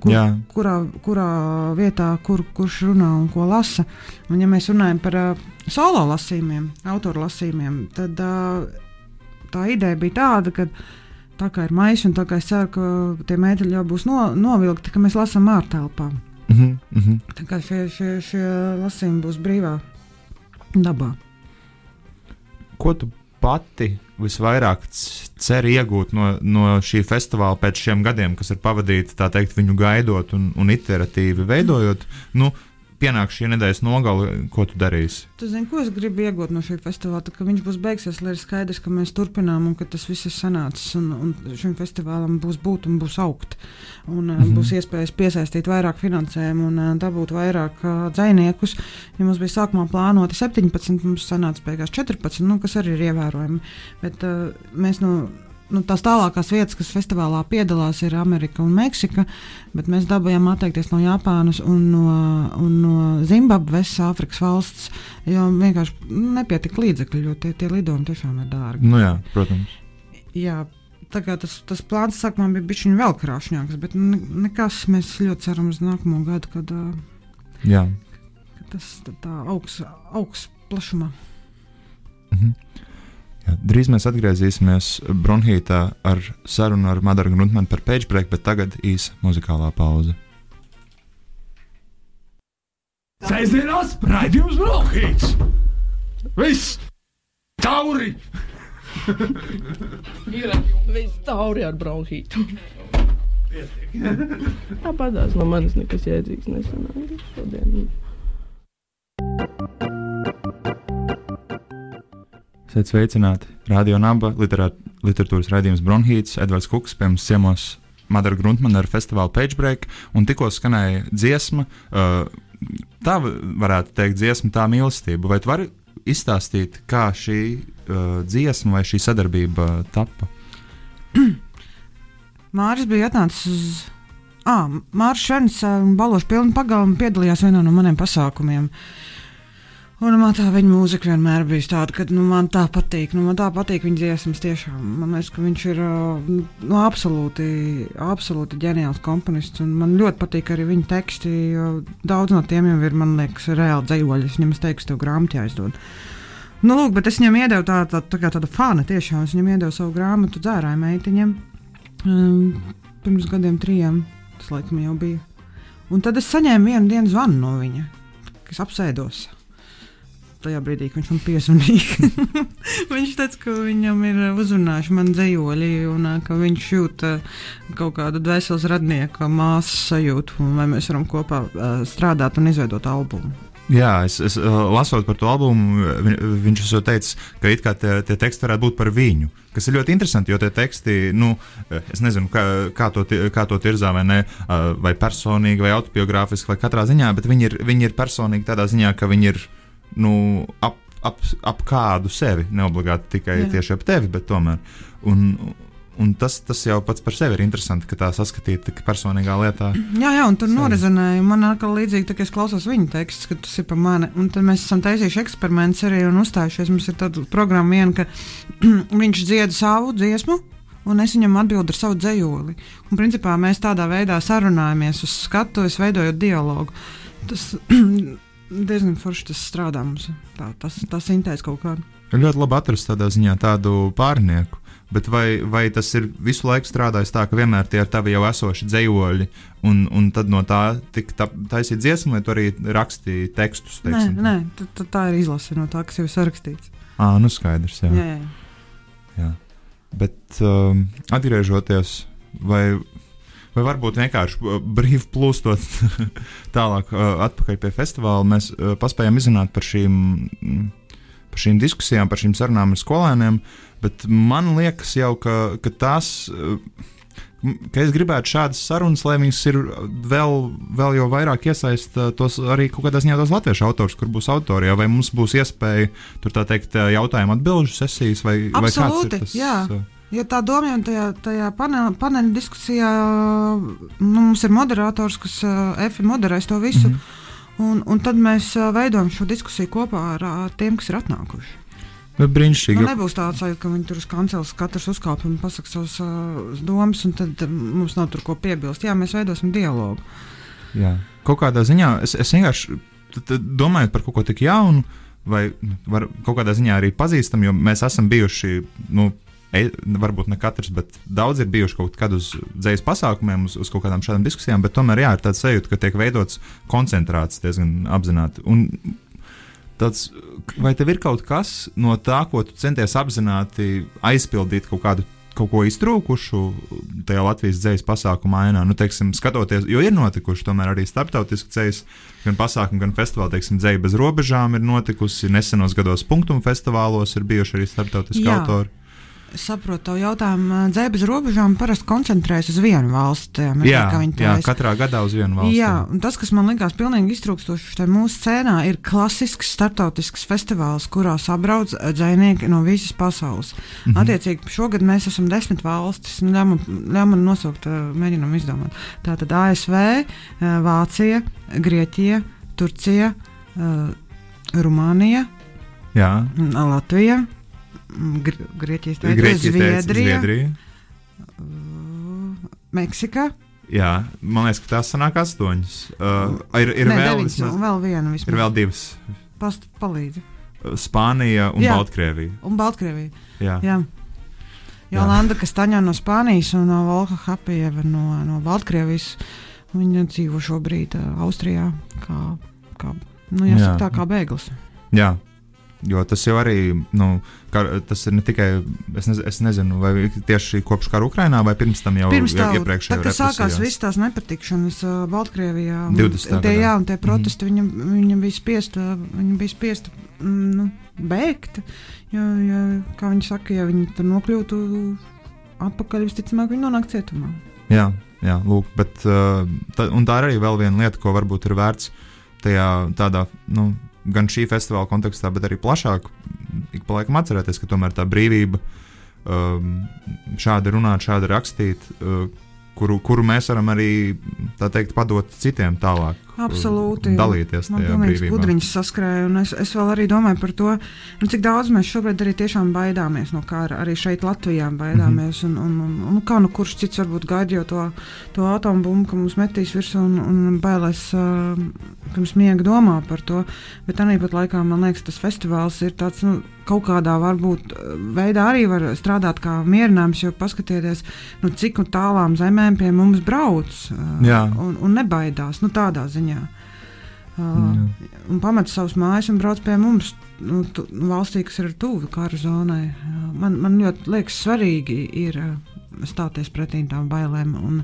Kur, Jā. kurā, kurā vietā, kur, kurš runā un ko lasa. Un, ja mēs runājam par uh, solo lasījumiem, autoru lasījumiem, tad uh, tā ideja bija tāda, ka tā kā ir maisa, un tā kā es ceru, ka tie mēteļi jau būs no, novilkti, ka mēs lasām ārtelpā. Mhm, mhm. Tā kā šie, šie, šie lasījumi būs brīvā dabā. Ko tu pati visvairāk ceri iegūt no, no šī festivāla pēc šiem gadiem, kas ir pavadīti, tā teikt, viņu gaidot un, un iteratīvi veidojot? Nu, pienāk šī nedēļas nogale, ko tu darīsi? Tu zini, ko es gribu iegūt no šī festivāla? Tā, ka viņš būs beigsies, lai ir skaidrs, ka mēs turpinām un ka tas viss ir sanācis. Un, un šim festivālam būs būt un būs augt. Un, mm. -hmm. Būs iespējas piesaistīt vairāk finansējumu un uh, dabūt vairāk uh, dziniekus. Ja mums bija sākumā plānoti 17, mums sanāca beigās 14, nu, kas arī ir ievērojami. Bet uh, mēs no. Nu, tās tālākās vietas, kas festivālā piedalās, ir Amerika un Meksika, bet mēs dabūjām atteikties no Japānas un no, un no Zimbabves, Āfrikas valsts, jo vienkārši nepietika līdzekļu, jo tie, tie lidojumi tiešām ir dārgi. Nu, jā, protams. Jā, tas, tas plāns sākumā bija bijis vēl krāšņāks, bet ne, nekas mēs ļoti ceram uz nākamo gadu, kad, Jā. kad tas tā, tā augs, augs plašumā. Mhm. Jā, drīz mēs atgriezīsimies Bronhītā ar sarunu ar Madaru Gruntmanu par pagebreak, bet tagad īsa muzikālā pauze. Sēžamās raidījums Brokhīts. Viss! Tauri! Ir viss tauri ar bronhītu. Tāpatās no manis nekas jēdzīgs nesanāca šodien. Sveic, sveicināti! Radio Naba literāt, literatūras raidījums Bronhīts, Edvards Kuks, pie mums ciemos Madara Gruntmana ar festivālu Pagebreak, un tikko skanēja dziesma, uh, tā va- varētu teikt, dziesma tā mīlestība. Vai tu vari izstāstīt, kā šī uh, dziesma vai šī sadarbība tappa? Māris bija atnācis uz. Ah, Mārcis Šerns Balošs pilnu pagalmu piedalījās vienā no maniem pasākumiem. Un man tā viņa mūzika vienmēr bija tāda, ka nu, man tā patīk. Nu, man tā patīk viņa dziesmas. Tiešām. Man liekas, ka viņš ir nu, absolūti, absolūti ģeniāls komponists. Man ļoti patīk arī viņa teksti. Daudz no tiem jau ir, man liekas, reāli dzējoļi. Es viņam teicu, tev grāmatā jāizdod. Nu, lūk, bet es viņam iedevu tā, tā, tā kā tāda fana tiešām. Es viņam iedevu savu grāmatu dzērāju meitiņam. Um, pirms gadiem, trim, tas laikam jau bija. Un tad es saņēmu vienu dienu zvanu no viņa, kas apsēdos. Tajā brīdī, kad viņš man piezvanīja, viņš teica, ka viņam ir uzrunājuši man dzējoļi, un ka viņš jūt kaut kādu dvēseles radnieka māsas sajūtu, vai mēs varam kopā strādāt un izveidot albumu. Jā, es, es lasot par to albumu, vi, viņš jau teica, ka it kā tie, tie teksti varētu būt par viņu. Kas ir ļoti interesanti, jo tie teksti, nu, es nezinu, kā, kā, to, kā to tirzā, vai ne, vai personīgi, vai autobiogrāfiski, vai katrā ziņā, bet viņi ir, viņi ir personīgi tādā ziņā, ka viņi ir nu, ap, ap, ap kādu sevi, ne obligāti tikai Jā. Tieši ap tevi, bet tomēr. Un, un tas, tas jau pats par sevi ir interesanti, ka tā saskatīt tik personīgā lietā. Jā, jā, un tur norizonēja. Man atkal līdzīgi, tā, ka es klausos viņa tekstus, ka tas ir par mani. Un tad mēs esam taisījuši eksperimentus arī un uzstājušies. Mums ir tāda programma, viena, ka viņš dzied savu dziesmu. Un es viņam atbildu ar savu dzējoli. Un, principā, mēs tādā veidā sarunājamies uz skatuves, veidojot dialogu. Tas diezgan forši tas strādā mums. Tā, tas, tas intēs kaut kādu. Ir ļoti labi atrast tādā ziņā tādu pārnieku. Bet vai, vai tas ir visu laiku strādājis tā, ka vienmēr tie ir tavi jau esoši dzējoļi, un, un tad no tā tik tā, taisīt dziesmu, vai tu arī rakstīji tekstus? Nē, teiksim? nē tā, tā, tā ir izlase no tā, kas jau ir sarakstīts. Ā, nu skaidrs. Jā. Jā, jā. Jā. Bet um, atgriežoties, vai, vai varbūt vienkārši uh, brīvi plūstot tālāk, uh, atpakaļ pie festivāla, mēs uh, paspējām izrunāt par šīm, mm, par šīm diskusijām, par šīm sarunām ar skolēniem. Bet man liekas, jau, ka, ka tās. Ka es gribētu šādas sarunas, lai viņas ir vēl, vēl jau vairāk iesaistītas arī kaut kādā ziņā tos latviešu autors, kur būs autorijā, vai mums būs iespēja tur tā teikt jautājumu atbildžu sesijas, vai, vai kāds Absolūti, ir tas? jā. Jo tā doma jau tajā, tajā paneļa, paneļa diskusijā, nu, mums ir moderators, kas uh, Efi moderēs to visu. Mm. -hmm. un, un tad mēs uh, veidojam šo diskusiju kopā ar, tiem, kas ir atnākuši. Bet brīnišķīgi. Nu, nebūs tāds, ka viņi tur uz kanceles katrs uzkāpa un pasakā savas uh, domas, un tad mums nav tur ko piebilst. Jā, mēs veidosim dialogu. Jā. Kaut kādā ziņā es, es vienkārši domāju par kaut ko tik jaunu, vai nu, var, kaut kādā ziņā arī pazīstam, jo mēs esam bijuši. Nu, varbūt ne katrs, bet daudz ir bijuši kaut kad uz dzīslu pasākumiem, uz, uz kaut kādām šādām diskusijām, bet tomēr jā, ir tāds sajūta, ka tiek veidots koncentrāts diezgan apzināti. Un tāds, vai tev ir kaut kas no tā, ko tu centies apzināti aizpildīt kaut kādu kaut ko iztrūkušu tajā Latvijas dzīslu pasākuma ainā. Nu, teiksim, skatoties, jo ir notikuši tomēr arī starptautiski dzīslu, gan pasākumi, gan festivāli, teiksim, dzīslu bez robežām ir notikusi. Nesenos gados punktumu festivālos ir bijuši arī starptautiski Jā. autori. Es saprotu, tavu jautājumu. Dzēra bez robežām parasti koncentrējas uz vienu valsti. Jā, jā, taisa. katrā gadā uz vienu valsti. Jā, tas, kas man likās pilnīgi iztrūkstoši mūsu scēnā, ir klasisks startautisks festivāls, kurā sabrauc dzinieki no visas pasaules. Mm. -hmm. Attiecīgi, šogad mēs esam desmit valstis. nu, Ļauj man, nosaukt, mēģinām izdomāt. Tātad ASV, ā, Vācija, Grieķija, Turcija, Rumānija, jā. Latvija. Grieķijas teica, Grieķija Zviedrija, Zviedrija. ā, Meksika. Jā, man liekas, ka tās sanāk astoņas. Uh, ir ir Nē, vēl, deviņas, vismaz- vēl viena vismaz. ir vēl divas. Past, palīdzi. Spānija un Jā. Baltkrievija. Un Baltkrievija. Jā. Jā. Jolanda Kastaņā no Spānijas un no Volka Hapijeva no, no Baltkrievijas. Viņa dzīvo šobrīd uh, Austrijā kā, kā, nu, jāsaka, Jā. tā kā bēglis. Jā. Jo tas jau arī, nu, ka, tas ir ne tikai, es, nez, es nezinu, vai tieši kopš kara Ukrainā, vai pirms tam jau Pirms tam, iepriekšējā kad sākās visas tās nepatikšanas uh, Baltkrievijā, un 20. tie, gadā. jā, un tie protesti, mm -hmm. viņa, viņa bija spiesta, viņa bija spiesta mm, nu, bēgt, jo, jo, kā viņi saka, ja viņi tur nokļūtu atpakaļ, visticamāk, viņi nonāk cietumā. Jā, jā lūk, bet uh, tā, un tā ir arī vēl viena lieta, ko varbūt ir vērts tajā tādā, nu, gan šī festivāla kontekstā, bet arī plašāk, ik pa laikam atcerēties, ka tomēr tā brīvība um, šādi runāt, šādi rakstīt, uh, kuru, kuru mēs varam arī, teikt, padot citiem tālāk. Absolūti. Dalīties tajā brīvībā. gudriņš saskrēja, un es, es vēl arī domāju par to, nu, cik daudz mēs šobrīd arī tiešām baidāmies no kara. Arī šeit Latvijā baidāmies. Mm -hmm. un, un, un, un kā nu kurš cits varbūt gaida jau to, to atombumbu, ka mums metīs virsū un, un bailēs uh, pirms miega domā par to. Bet arī pat laikā man liekas, tas festivāls ir tāds. Nu, Kaut kādā varbūt veidā arī var strādāt kā mierinājums, jo paskatieties, nu, cik un tālām zemēm pie mums brauc Jā. un, un nebaidās. Nu, tādā ziņā. Uh, Jā. un pamet savus mājas un brauc pie mums. Nu, tu, valstī, kas ir tuvu kara zonai. Uh, Man, man ļoti liekas, svarīgi ir uh, stāties pretī tām bailēm un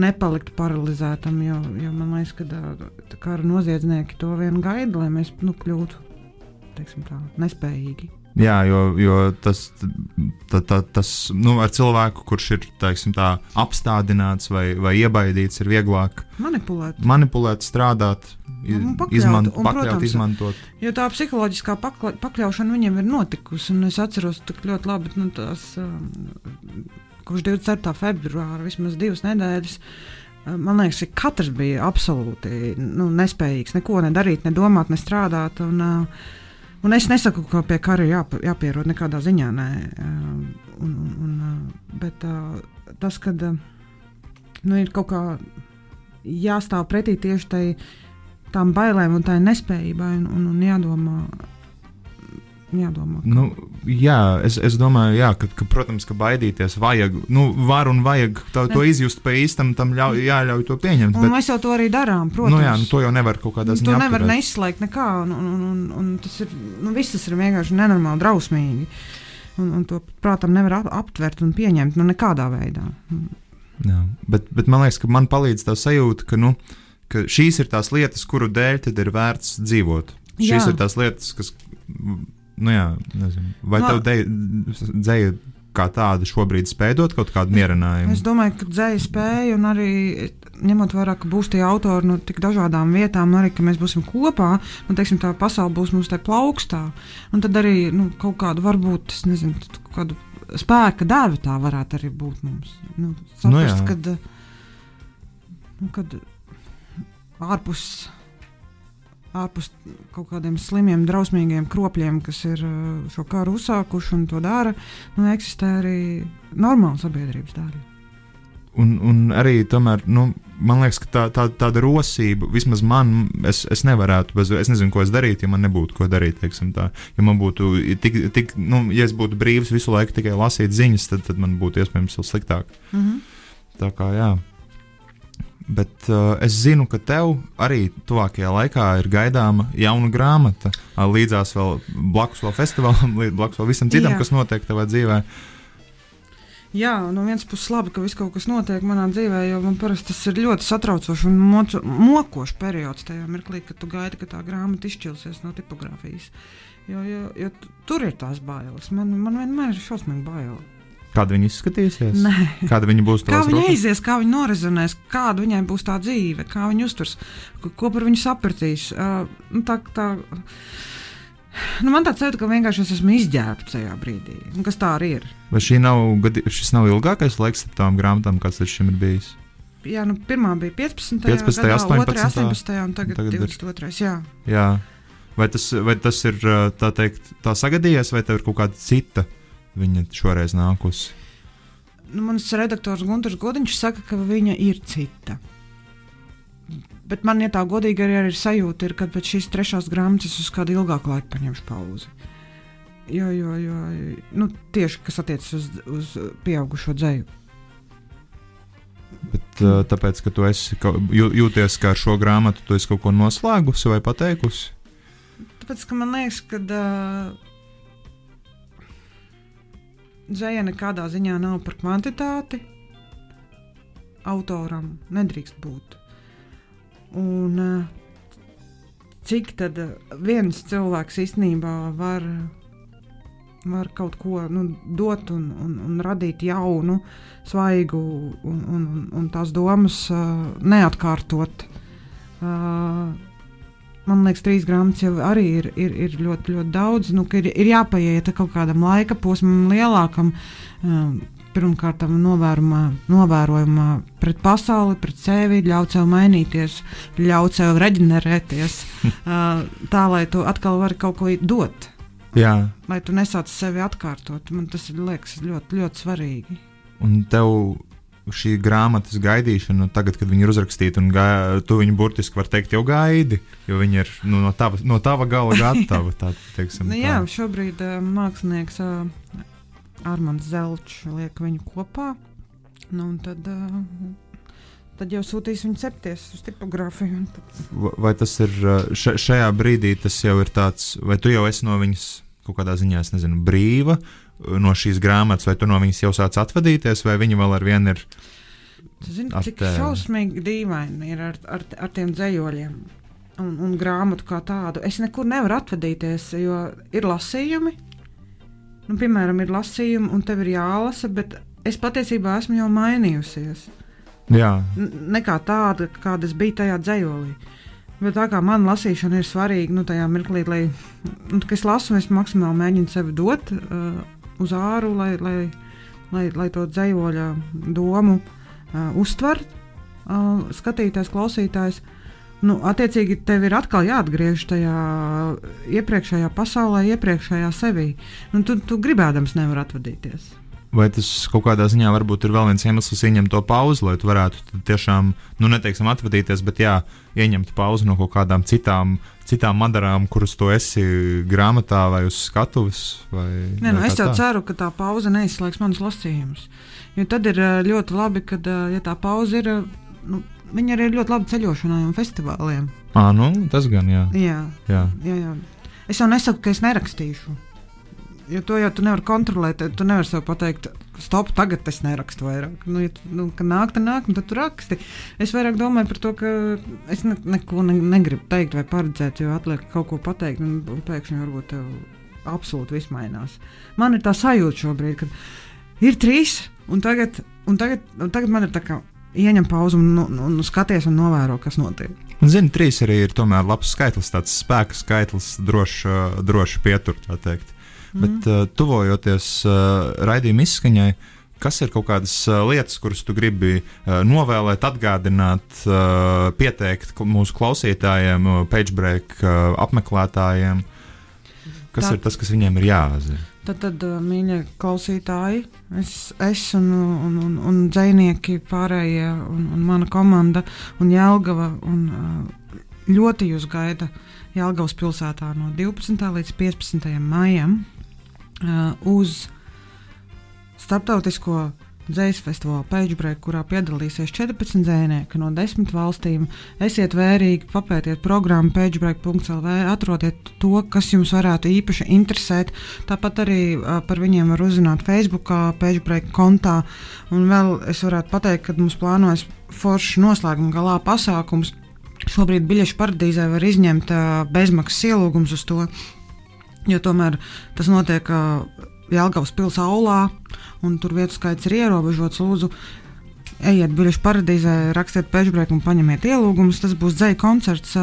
nepalikt paralizētam. Jo, jo man liekas, ka uh, kara noziedznieki to vien gaida, lai mēs nu, kļūtu teiksim tā, nespējīgi. Jā, jo, jo tas, tā, tā, tas nu, ar cilvēku, kurš ir teiksim, tā, apstādināts vai, vai iebaidīts, ir vieglāk Manipulēt. manipulēt, strādāt, Un pakļaut, izman, un, pakļaut, protams, izmantot. Jo tā psiholoģiskā pakla, pakļaušana viņam ir notikusi. un Es atceros ļoti labi, nu, tās, um, kurš 24. februāra, vismaz divas nedēļas. uh, Man liekas, ka katrs bija absolūti nu, nespējīgs neko nedarīt, ne domāt, ne strādāt. Un, uh, un es nesaku, ka pie kara jāp, jāpierod nekādā ziņā. Nē, uh, un, un, un, bet uh, tas, kad uh, nu, ir kaut kā jāstāv pretī tieši tai tām bailēm un tai nespējībai un, un, un jādomā. Jādomā ka- Nu, jā, es, es domāju, jā, ka, ka, protams, ka baidīties vajag. Nu, var un vajag to, to izjust pa īstam, tam ļauj, jāļauj to pieņemt. Bet, mēs jau to arī darām. Protams, nu, jā, nu, to jau nevar kaut kādā Nu, ziņā. To nevar apturēt. neizslēgt nekā. Un, un, un, un, un tas ir, nu, viss tas ir vienkārši nenormāli drausmīgi. Un, un to, prātam, nevar ap, aptvert un pieņemt nu, nekādā veidā. Jā, bet, bet man liekas, ka man palīdz tā sajūta, ka, nu, ka šīs ir tās lietas, kuru dēļ tad ir vērts dzīvot. Jā. Šīs ir tās lietas, kas, nu jā, nezinu, vai Nu, tev dzēja kā tāda šobrīd spēj dot kaut kādu mierinājumu? Es domāju, ka dzēja spēja un arī ņemot vērā, ka būs tie autori no tik dažādām vietām, un arī ka mēs būsim kopā, nu, teiksim, tā pasaule būs mums te plaukstā. Un tad arī nu, kaut kādu, varbūt, es nezinu, kādu spēka dēvu tā varētu arī būt mums. Nu, Nu saprast, jā. kad, nu, kad ārpus. Ārpus kaut kādiem slimiem, drausmīgiem kropļiem, kas ir uh, šo karu uzsākuši un to dara, nu, eksistē arī normāla sabiedrības daļa. Un, un arī tomēr, nu, man liekas, ka tā, tā, tāda rosība, vismaz man, es, es nevarētu, bez, es nezinu, ko es darītu, ja man nebūtu ko darīt. Ja man būtu tik, tik nu, ja es būtu brīvs visu laiku tikai lasīt ziņas, tad, tad man būtu iespējams vēl sliktāk. Mm -hmm. Tā kā jā. Bet uh, es zinu, ka tev arī tuvākajā laikā ir gaidāma jauna grāmata. ā, Līdzās vēl blakus vēl festivālam, blakus vēl visam citam, Jā. kas notiek tavā dzīvē. Jā, no vienas puses labi, ka viss kaut kas notiek manā dzīvē, jo man parasti tas ir ļoti satraucošs un moco, mokošs periods tajā mirklī, kad tu gaidi, ka tā grāmata izšķilsies no tipogrāfijas. Jo, jo, jo tu- tur ir tās bailes. Man, man vienmēr ir šausmīgi bail. Kāda viņa izskatīsies? Nē. Kāda viņa būs? Kā tavās viņa rokās? aizies, kā viņa norezonēs, kāda viņai būs tā dzīve, kā viņa uztvers, ko, par viņu sapratīs. Uh, nu, tā, tā, nu, man tāds jūtas, ka vienkārši es esmu izģērbts tajā brīdī. Un kas tā arī ir? Vai šī nav, šis nav ilgākais laiks ar tām grāmatām, kāds līdz šim ir bijis? Jā, nu, pirmā bija 15. 15., gadā, 18., otrā 18. un tagad, tagad tagad ir- 22. Jā. Jā. Vai tas, vai tas ir uh, tā, teikt, tā sagadījies, vai tev ir kaut kāda cita viņa šoreiz nākusi? Nu, mans redaktors Gunārs Godiņš saka, ka viņa ir cita. Bet man, ja tā godīgi arī ir sajūta, ir, ka pēc šīs trešās grāmatas uz kādu ilgāku laiku paņemšu pauzi. Jo, jo, jo nu, tieši kas attiecas uz, uz pieaugušo dzēju. Bet, uh, tāpēc, ka tu esi ka- jū- jūties kā ar šo grāmatu, tu esi kaut ko noslēgusi vai pateikusi. Tāpēc, ka man liekas, ka uh, dzēja nekādā ziņā nav par kvantitāti. Autoram nedrīkst būt. Un uh, cik tad uh, viens cilvēks īstenībā var, var kaut ko nu, dot un, un, un radīt jaunu, svaigu un, un, un, tās domas uh, neatkārtot. Uh, man liekas, trīs grāmatas jau arī ir, ir, ir ļoti, ļoti daudz. Nu, ir, ir jāpaiet kaut kādam laika posmam, lielākam, um, pirmkārt, novērojumā pret pasauli, pret sevi, ļaut sev mainīties, ļaut sev reģenerēties, uh, tā lai tu atkal vari kaut ko dot. Jā, Lai tu nesāc sevi atkārtot, man tas liekas, ļoti, ļoti svarīgi. un tev šī grāmatas gaidīšana, nu, tagad, kad viņi ir uzrakstīti, un gai, tu viņu burtiski var teikt, jau gaidi, jo viņi ir nu, no, tava, no tava gala gatavi. Tā, teiksim, Nu, tā. jā, šobrīd uh, mākslinieks uh, Armāns Zelčs liek viņu kopā. Nu, un tad, uh, tad jau sūtīs viņu cepties uz tipogrāfiju. un Tad... Va- Vai tas ir ša- šajā brīdī, tas jau ir tāds, vai tu jau esi no viņas kaut kādā ziņā, nezinu, brīva uh, no šīs grāmatas, vai tu no viņas jau sāc atvadīties, vai viņa vēl ar vienu ir. Zini, cik tevi. šausmīgi dīvaini ir ar, ar, ar tiem dzējoļiem un, un grāmatu kā tādu. Es nekur nevaru atvadīties, jo ir lasījumi, nu, piemēram, ir lasījumi, un tev ir jālasa, bet es patiesībā esmu jau mainījusies. Jā, N nekā tāda, kāda es biju tajā dzējolī. Bet tā kā man lasīšana ir svarīga, nu, tajā mirklī, lai nu, es lasu, es maksimāli mēģinu sevi dot uh, uz āru, lai, lai, lai, lai to dzējoļa domu uh, uztver uh, skatītājs, klausītājs. Nu, attiecīgi, tev ir atkal jāatgriežas tajā iepriekšējā pasaulē, iepriekšējā sevī. Nu, tu, tu gribēdams nevar atvadīties. Vai tas kaut kādā ziņā varbūt ir vēl viens iemesls ieņemt to pauzi, lai tu varētu tiešām, nu, neteiksim, atvadīties, bet jā, ieņemt pauzi no kaut kādām citām, citām madarām, kuras tu esi grāmatā vai uz skatuves? Vai, Nē, nu, vai es jau tā? ceru, ka tā pauze neizslēgs manus lasījumus. Jo tad ir ļoti labi, kad ja tā pauze ir. Nu, viņa arī ir ļoti laba ceļošanai un festivāliem. Ā, nu, tas gan, jā. Jā, jā. jā, jā. Es jau nesaku, ka es nerakstīšu. Jo to jau tu nevari kontrolēt. Tu nevari sev pateikt, stop, tagad es nerakstu vairāk. Nu, ja tu, nu, kad nāk, tad nāk, tad tu raksti. Es vairāk domāju par to, ka es ne, neko ne, negribu teikt vai paredzēt, jo atliek kaut ko pateikt, un, un pēkšņi varbūt tev absolūti viss mainās. Man ir tā sajūta šobrīd, ka ir trīs, un tagad, un tagad, un tagad man ir tā kā ieņem pauzi un, un, un skaties un novēro, kas notiek. Un, zini, trīs arī ir tomēr labs skaitlis, tāds spēka skaitlis, droši, droši pietur, tā teikt. Mm. Bet uh, tuvojoties uh, raidījuma izskaņai, kas ir kaut kādas uh, lietas, kuras tu gribi novēlēt, atgādināt, pieteikt mūsu klausītājiem, pagebreak apmeklētājiem? Kas Tā- ir tas, kas viņiem ir jāzina? Tad, tad mīļie klausītāji, es, es un, un, un, un dzinieki, pārējie, un, un mana komanda, un Jēlgava. Un, ļoti jūs gaida Jēlgavas pilsētā no 12. līdz 15. maijam uz starptautisko Dzīslu festivāla Pagebreak, kurā piedalīsies 14 dzinieki no 10 valstīm. Esiet vērīgi, papētiet programmu pagebreak.lv, atrodiet to, kas jums varētu īpaši interesēt. Tāpat arī uh, par viņiem var uzzināt Facebook, Pagebreak kontā. Un vēl es varētu pateikt, ka mums plānojas foršs noslēguma galā pasākums. Šobrīd biļešu paradīzē var izņemt uh, bezmaksas ielūgums uz to, jo tomēr tas notiek Jelgavas pilsētā aulā, un tur vietu skaits ir ierobežots. Lūdzu, ejiet biļešu paradīzē, rakstiet pēčbrēku un paņemiet ielūgumus. Tas būs dzēja koncerts.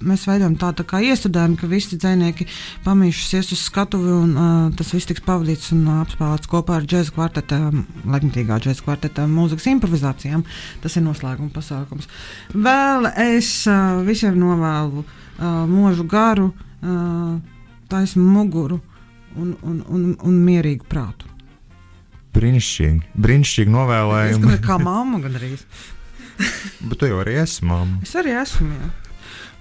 Mēs veidojam tādu tā kā iestudējumu, ka visi dzēnieki pamīšas ies uz skatuvi, un tas viss tiks pavadīts un apspēlēts kopā ar džēza kvarteta, laikmatīgā džēza kvarteta mūzikas improvizācijām. Tas ir noslēguma pasākums. Vēl es visiem novēlu mūžu garu, uh, taisnu muguru un, un, un, un mierīgu prātu. Brīnišķīgi, brīnišķīgi novēlējumi. domāju, kā mamma gandrīz. Bet tu jau arī esi mamma. Es arī esmu. Jā.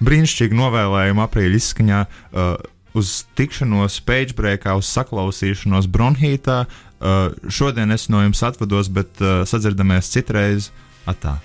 brīnišķīgi novēlējumi aprīļa izskaņā. Uh, uz tikšanos pagebreakā, uz saklausīšanos bronhītā. Uh, šodien es no jums atvados, bet uh, sadzirdamies citreiz. Atā.